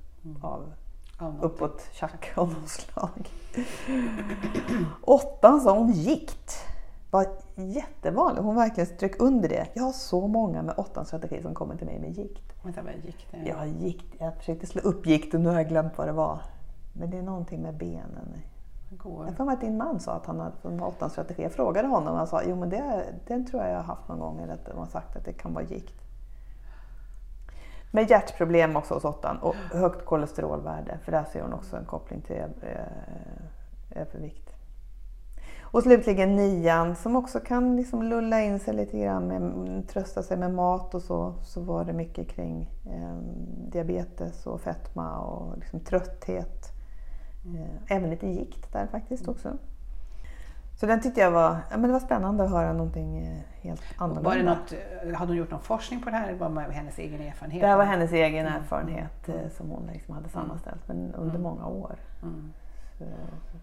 av Ja, uppåt tjack av något slag. Åttan sa hon gikt. Var jättevanlig. Hon verkligen strök under det. Jag har så många med åttans strategi som kommer till mig med gikt. Vänta, vad gick det? Jag har gikt. Jag försökte slå upp gikt och nu har jag glömt vad det var. Men det är någonting med benen. Går. Jag får att din man sa att han hade en åttans strategi. Jag frågade honom och han sa jo men det, den tror jag jag har haft någon gång. Eller att de har sagt att det kan vara gikt. Med hjärtproblem också hos åttan och högt kolesterolvärde. För där ser hon också en koppling till eh, övervikt. Och slutligen nian som också kan liksom lulla in sig lite grann, med, trösta sig med mat och så. Så var det mycket kring eh, diabetes och fetma och liksom trötthet. Eh, även lite gikt där faktiskt också. Så den tyckte jag var, ja, men det var spännande att höra någonting eh, helt annorlunda. Var det något, eh, hade hon gjort någon forskning på det här eller var det hennes egen erfarenhet? Det här var hennes egen Mm. erfarenhet eh, som hon liksom hade sammanställt men under Mm. många år. Mm.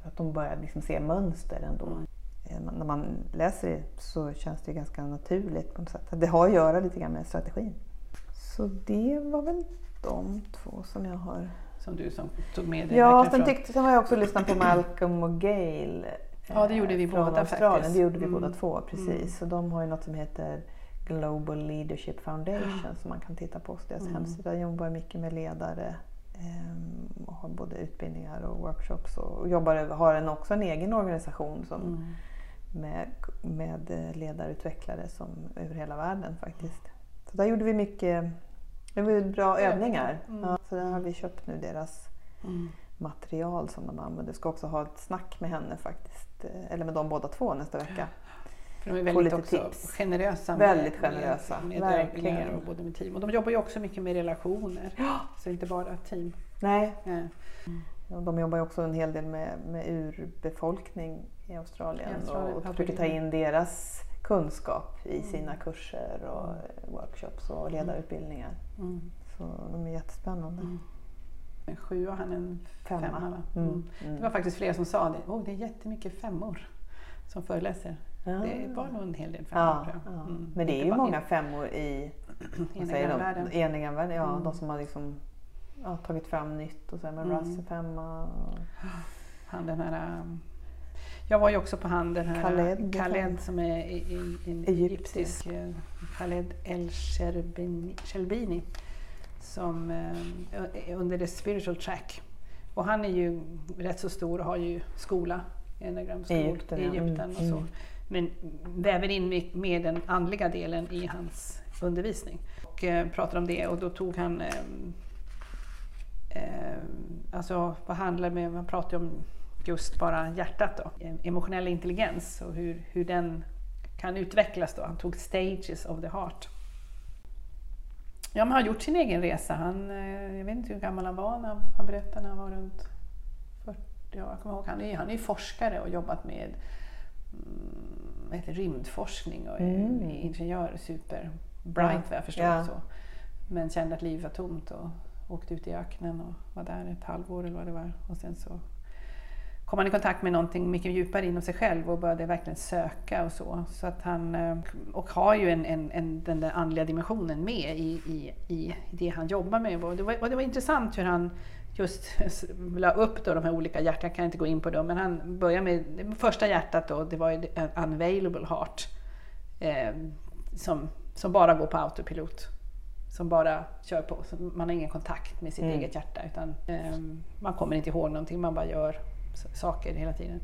Så att hon började liksom se mönster ändå. Mm. Eh, När man läser det så känns det ganska naturligt på något sätt. Det har att göra lite grann med strategin. Så det var väl de två som jag har. Som du som tog med dig Ja, sen, tyckte, sen har jag också lyssnat på Malcolm och Gail. Ja, det gjorde vi eh, båda Australien. faktiskt. Det gjorde vi Mm. båda två, precis. Så de har ju något som heter Global Leadership Foundation som man kan titta på. Deras Mm. hemsida jobbar mycket med ledare och har både utbildningar och workshops och jobbar, har en, också en egen organisation som, Mm. med, med ledarutvecklare som, över hela världen faktiskt. Så där gjorde vi mycket det var bra övningar. Mm. Ja, så där har vi köpt nu deras Mm. material som de använder. Jag ska också ha ett snack med henne faktiskt, eh, eller med dem båda två nästa vecka. För de är väldigt också tips. generösa Väldigt med, generösa, med, med övningar och både med team. Och de jobbar ju också mycket med relationer, så inte bara team. Nej, och de jobbar ju också en hel del med, med urbefolkning i Australien, I Australien, och ja, försöker ta in deras kunskap i Mm. sina kurser och workshops och ledarutbildningar. Mm. Så de är jättespännande. Mm. En sjua, han en Femma. femma. Mm. Mm. Mm. Det var faktiskt flera som sa det. Oh, det är jättemycket femmor som föreläser. Det var nog en hel del femmor Ja. Mm. Men det är ju många femmor i. Enagramvärlden, ja, Mm. de som har liksom, ja, tagit fram nytt och så här med Mm. Russ femma. Och, Han den här, um, jag var ju också på han den här Khaled, Khaled som är i, i, en Egyptisk. eh, Khaled El Shelbini som eh, är under the spiritual track. Och han är ju rätt så stor och har ju skola, enagramskola I Egypten, i ja. Egypten och så. Mm. Men väver in med, den andliga delen i hans undervisning. Och eh, pratar om det och då tog han eh, eh, alltså vad handlar med, man pratar ju om just bara hjärtat då, emotionell intelligens och hur, hur den kan utvecklas då. Han tog stages of the heart. Ja, men han har gjort sin egen resa. Han, eh, jag vet inte hur gammal han var när han berättade när han var runt 40. Ja, jag kommer ihåg, han är, han är ju forskare och jobbat med mm, heter, rymdforskning och är Mm. ingenjör, super bright Ja, vad jag förstår. ja. Så. Men kände att livet var tomt och åkte ut i öknen och var där ett halvår eller vad det var. Och sen så kom han i kontakt med någonting mycket djupare inom sig själv och började verkligen söka och så. så att han, eh, och har ju en, en, en, den där andliga dimensionen med i, i, i det han jobbar med. Och det, var, och det var intressant hur han just la upp då de här olika hjärtan, jag kan inte gå in på dem, men han började med det första hjärtat då, det var ju en unavailable heart. Eh, som, som bara går på autopilot. Som bara kör på. Så man har ingen kontakt med sitt Mm. eget hjärta. Utan, eh, man kommer inte ihåg någonting, man bara gör saker hela tiden.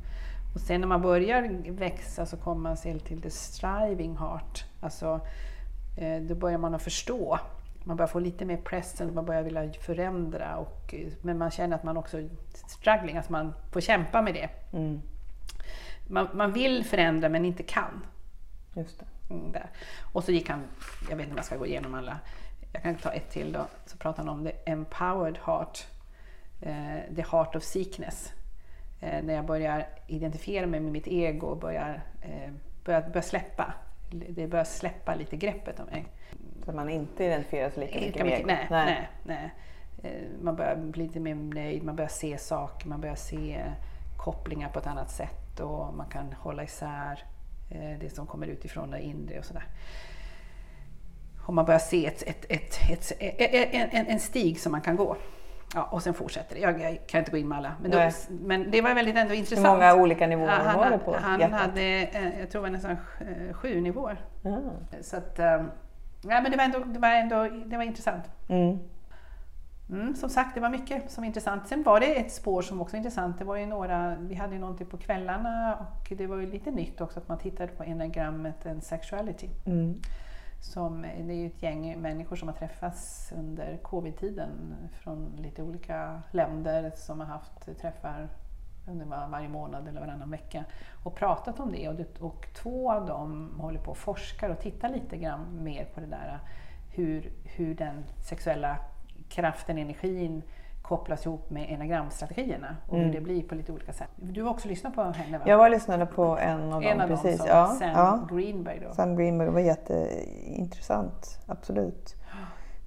Och sen när man börjar växa så kommer man till the striving heart. Alltså, eh, då börjar man att förstå. Man börjar få lite mer presence, man börjar vilja förändra. Och, men man känner att man också struggling, att man får kämpa med det. mm, Man, man vill förändra men inte kan. just det. Mm, där. Och så gick han, jag vet inte om jag ska gå igenom alla, jag kan ta ett till då, så pratar han om the empowered heart, eh, the heart of sickness. Eh, när jag börjar identifiera mig med mitt ego och börjar, eh, börjar, börjar släppa, det börjar släppa lite greppet om mig. Så man inte identifierar sig lika mycket med mycket, ego. nej, nej. nej. Eh, Man börjar bli lite mer nöjd, man börjar se saker, man börjar se kopplingar på ett annat sätt och man kan hålla isär eh, det som kommer utifrån det inre och sådär. Och man börjar se ett, ett, ett, ett, en, en, stig som man kan gå. Ja, och sen fortsätter det. Jag, jag kan inte gå in med alla. Men, då, Nej. men det var väldigt ändå Hur intressant. många olika nivåer Ja, han, var det på han hjärtat? hade, eh, jag tror det var nästan eh, sju nivåer. Ah. Så att, ja, men det var ändå, det var ändå det var intressant. Mm. Mm, som sagt, det var mycket som var intressant. Sen var det ett spår som också var intressant. Det var ju några, vi hade ju någonting på kvällarna och det var ju lite nytt också att man tittade på enagrammet and sexuality. Mm. Som, det är ju ett gäng människor som har träffats under covid-tiden från lite olika länder som har haft träffar var, varje månad eller varannan vecka och pratat om det. Och, det, och två av dem håller på och forskar och tittar lite grann mer på det där hur, hur den sexuella kraften, energin kopplas ihop med enagramstrategierna och Mm. hur det blir på lite olika sätt. Du har också lyssnat på henne va? Jag var lyssnade på en av en dem av precis. dem, ja, Sam ja. Greenberg. Då. Sam Greenberg var jätteintressant, absolut.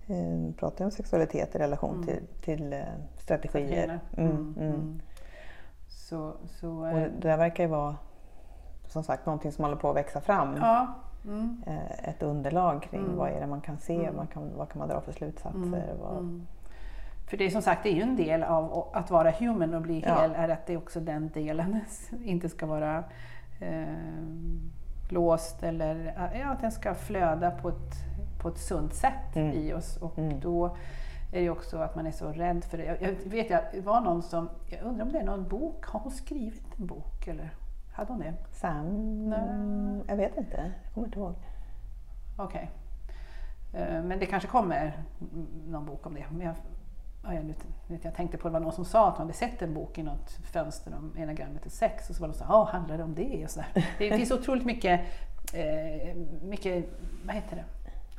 Eh, Pratar om sexualitet i relation Mm. till, till eh, strategier. Strategierna. Mm, mm. Så, så, Och eh, det där verkar ju vara som sagt någonting som håller på att växa fram. ja. Mm. Eh, Ett underlag kring Mm. vad är det man kan se, Mm. vad, kan, vad kan man dra för slutsatser. Mm. Vad, Mm. För det är som sagt, det är ju en del av att vara human och bli Ja. hel, är att det också den delen inte ska vara eh, låst eller ja, att den ska flöda på ett, på ett sunt sätt Mm. i oss. Och då är det också att man är så rädd för det. Jag, jag vet, jag det var någon som, jag undrar om det är någon bok, har hon skrivit en bok eller hade hon det? Sam? Nej. Jag vet inte, jag kommer inte ihåg. Okej. Eh, Men det kanske kommer mm, någon bok om det. Men jag, ja, jag, jag tänkte på det var någon som sa att hon hade sett en bok i något fönster om enagrammet är sex och så var det så ja, handlar det om det? Och så där. Det finns otroligt mycket eh, mycket, vad heter det?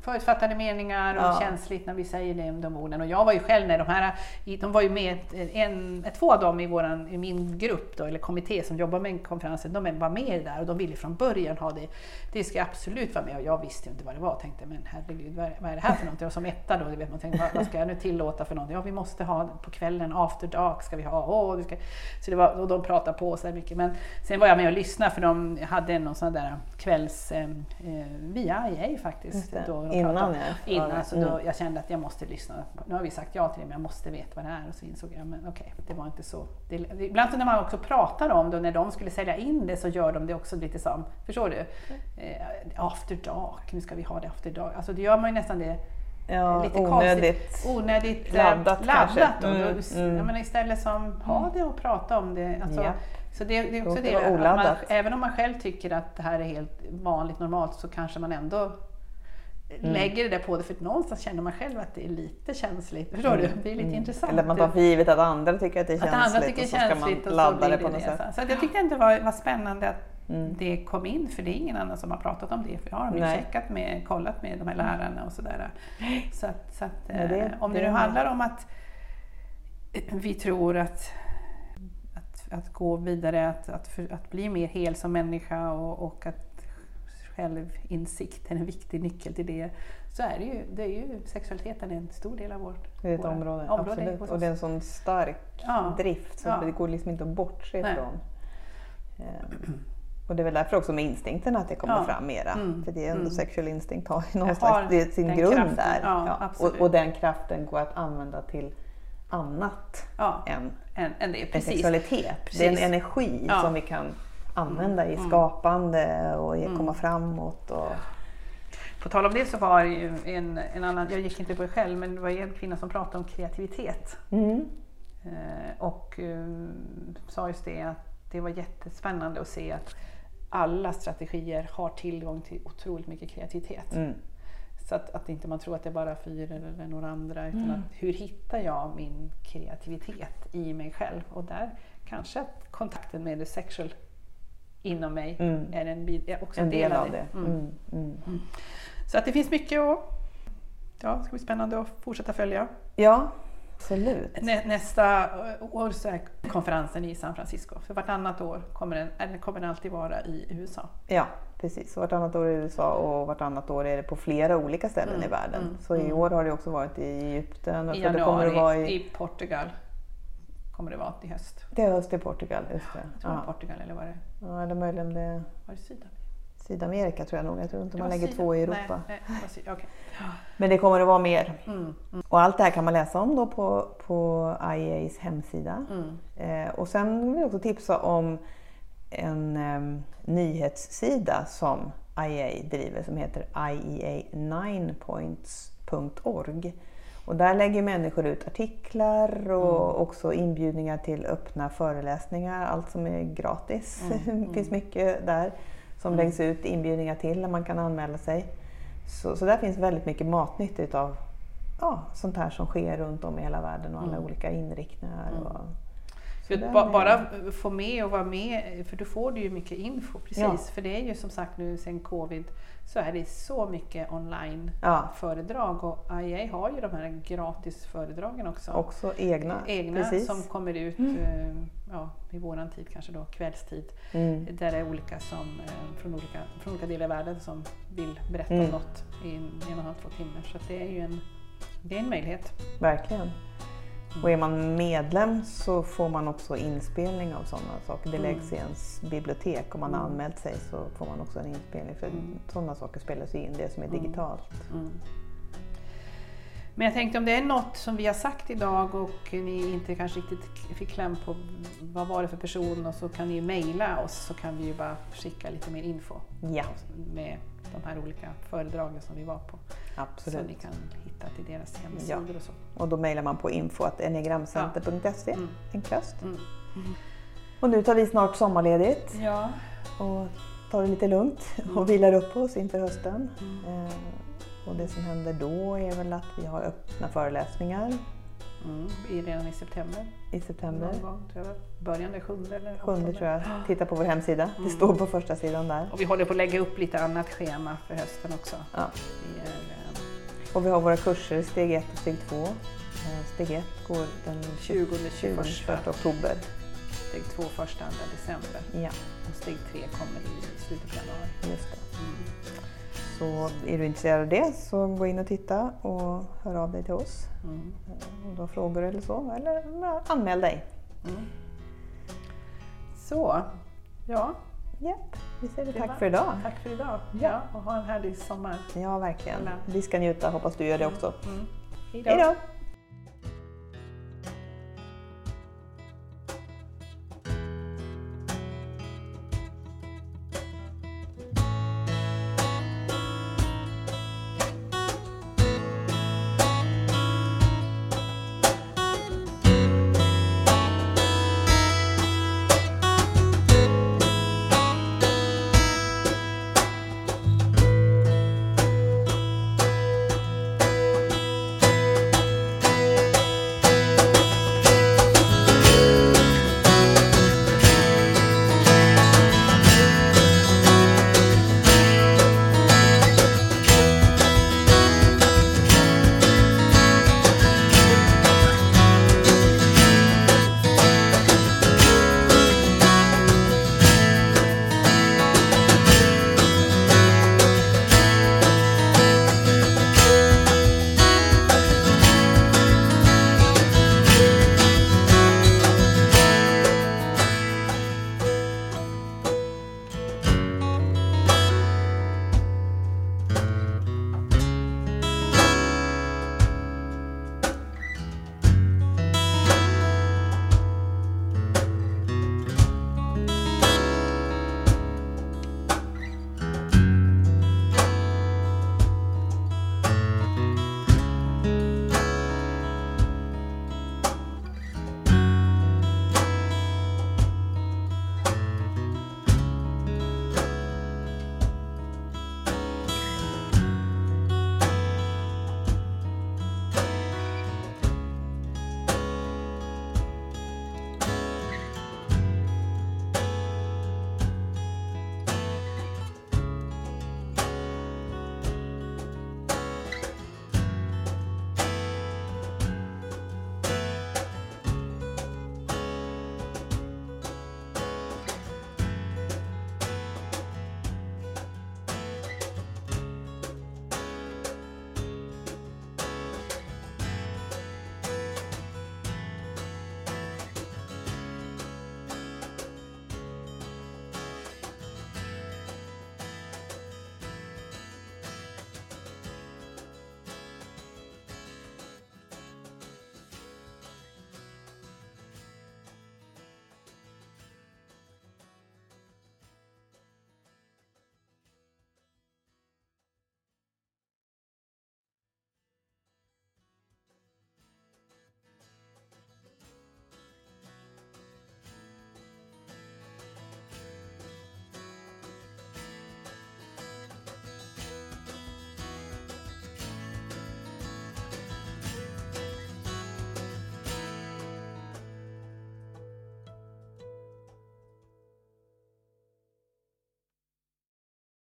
Förutfattade meningar och Ja. känsligt när vi säger det, de orden. Och jag var ju själv när de här, de var ju med, en, två av dem i, våran, i min grupp då, eller kommitté som jobbar med konferensen, de var med där och de ville från början ha det. Det ska absolut vara med och jag visste inte vad det var och tänkte men herregud vad är, det här för någonting? Och som etta då, vet, man tänkte vad, vad ska jag nu tillåta för någonting? Ja vi måste ha på kvällen, after dark ska vi ha. Åh, ska. Så det var, och de pratade på så mycket. Men sen var jag med och lyssnade för de hade någon sån där kvälls, eh, eh, via IA faktiskt. Då de Innan, pratade. ja. Innan, så mm. då, jag kände att jag måste lyssna. Nu har vi sagt ja till det men jag måste veta vad det är. Och så insåg jag, men okej, det var inte så. Det, ibland så när man också pratar om det och när de skulle sälja in det så gör de det också lite som, förstår du? Eh, after dark, nu ska vi ha det after dark. Alltså det gör man ju nästan det Ja, lite onödigt. konstigt. Onödigt laddat eh, laddat. Då. Mm, Då- mm. Jag menar, istället som ha det och prata om det. Alltså, Ja. Så det, det är också det, det man, även om man själv tycker att det här är helt vanligt, normalt, så kanske man ändå Mm. lägger det där på det för att någonstans känner man själv att det är lite känsligt. Förstår du? Det är lite intressant. Mm. Eller att man tar för givet att andra tycker att det är att känsligt andra tycker och så ska man ladda det det på något det. sätt. Så, att jag tyckte inte det var, var spännande att Mm. det kom in, för det är ingen annan som har pratat om det. För jag har de checkat med, kollat med de här lärarna och sådär. Så att, så att, Nej, det- eh, om det, det- nu handlar om att vi tror att, att, att gå vidare, att, att, att bli mer hel som människa och, och att självinsikt är en viktig nyckel till det, så är det ju, det är ju sexualiteten är en stor del av vårt Det är ett område, område absolut. Och det är en sån stark Ja. drift så Ja. det går liksom inte att bortse Nej. ifrån. Ehm, Och det är väl därför också med instinkten att det kommer Ja. fram mera. Mm. För det är ändå Mm. sexual instinct har ju någon slags, det är sin grund kraften. där. Ja. Och, och den kraften går att använda till annat än än, än det. en Precis. sexualitet. Det är Precis. en energi som vi kan använda i Mm. skapande och i Mm. komma framåt. Och, På tal om det så var det ju en, en annan, jag gick inte på det själv, men det var en kvinna som pratade om kreativitet. mm. Eh, och eh, sa just det att det var jättespännande att se att alla strategier har tillgång till otroligt mycket kreativitet. Mm. Så att, att inte man tror att det är bara fyra eller några andra, utan Mm. att hur hittar jag min kreativitet i mig själv? Och där kanske att kontakten med det sexual inom mig Mm. är, en, är också En del av det. Mm. Mm. Mm. Så att det finns mycket att... Ja, det ska bli spännande att fortsätta följa. Ja, absolut. Nä, nästa år så är konferensen i San Francisco. För vartannat år kommer den, eller kommer den alltid vara i USA. Ja, precis. Vartannat år i USA och vartannat år är det på flera olika ställen Mm, i världen. mm, Så i år har det också varit i Egypten. och I så det kommer januari att vara i, i Portugal kommer det vara till höst. är höst i Portugal. Just det. Jag tror Ja. Portugal eller var det, Ja, eller möjligen det var det Sydamerika? Sydamerika tror jag nog. Jag tror inte man lägger Syd- två i Nej, Europa. nej, det Syd- okej. Men det kommer att vara mer. Mm, mm, Och allt det här kan man läsa om då på, på IEAs hemsida. mm. Eh, och sen vill jag också tipsa om en em, nyhetssida som IEA driver som heter IEA9points.org. Och där lägger människor ut artiklar och också inbjudningar till öppna föreläsningar, allt som är gratis. det finns mycket där som läggs ut inbjudningar till där man kan anmäla sig. Så, så där finns väldigt mycket matnyttigt utav ja, sånt här som sker runt om i hela världen och alla olika inriktningar. Och, så För att ba- bara få med och vara med, för då får du ju mycket info. Precis, Ja. för det är ju som sagt nu sen covid så är det så mycket online Ja. föredrag och IEA har ju de här gratis föredragen också. Också egna. Egna precis. som kommer ut eh, ja, i våran tid, kanske då kvällstid. Mm. Där det är olika som, eh, från, olika, från olika delar av världen som vill berätta Mm. om något i en, en och en halv, två timmar. Så det är ju en, det är en möjlighet. Verkligen. Och är man medlem så får man också inspelning av sådana saker. Det Mm. läggs i ens bibliotek. Om man har anmält sig så får man också en inspelning. För Mm. sådana saker spelas in, det som är digitalt. Mm. Men jag tänkte om det är något som vi har sagt idag och ni inte kanske riktigt fick kläm på vad var det för person och så kan ni ju mejla oss så kan vi ju bara skicka lite mer info Ja, med de här olika föredragen som vi var på. Så absolut. ni kan hitta till deras hemsidor och så. Och då mejlar man på info.enegramcenter.se Mm. enklast. Mm. Och nu tar vi snart sommarledigt Ja. och tar det lite lugnt Mm. och vilar upp oss inför hösten. Eh, och det som händer då är väl att vi har öppna föreläsningar Mm. I- Redan i september. i september. Någon gång, tror jag. Början den sjunde eller Sjunde tror jag. Titta på vår hemsida. Det står på första sidan där. Och vi håller på att lägga upp lite annat schema för hösten också. Ja. Vi är, eh, Och vi har våra kurser steg 1 och steg 2. Steg 1 går den 20 21 21 oktober. steg två första andra december. Ja, Och steg tre kommer i slutet på januari. just det. Mm. Så är du intresserad av det så gå in och titta och hör av dig till oss Mm. om du har frågor eller så. Eller anmäl dig. Mm. Så, ja. Japp, vi säger det tack för idag. Tack för idag. Ja. Ja, och ha en härlig sommar. Ja, verkligen. Vi ska njuta, hoppas du gör det också. Mm. Hej då!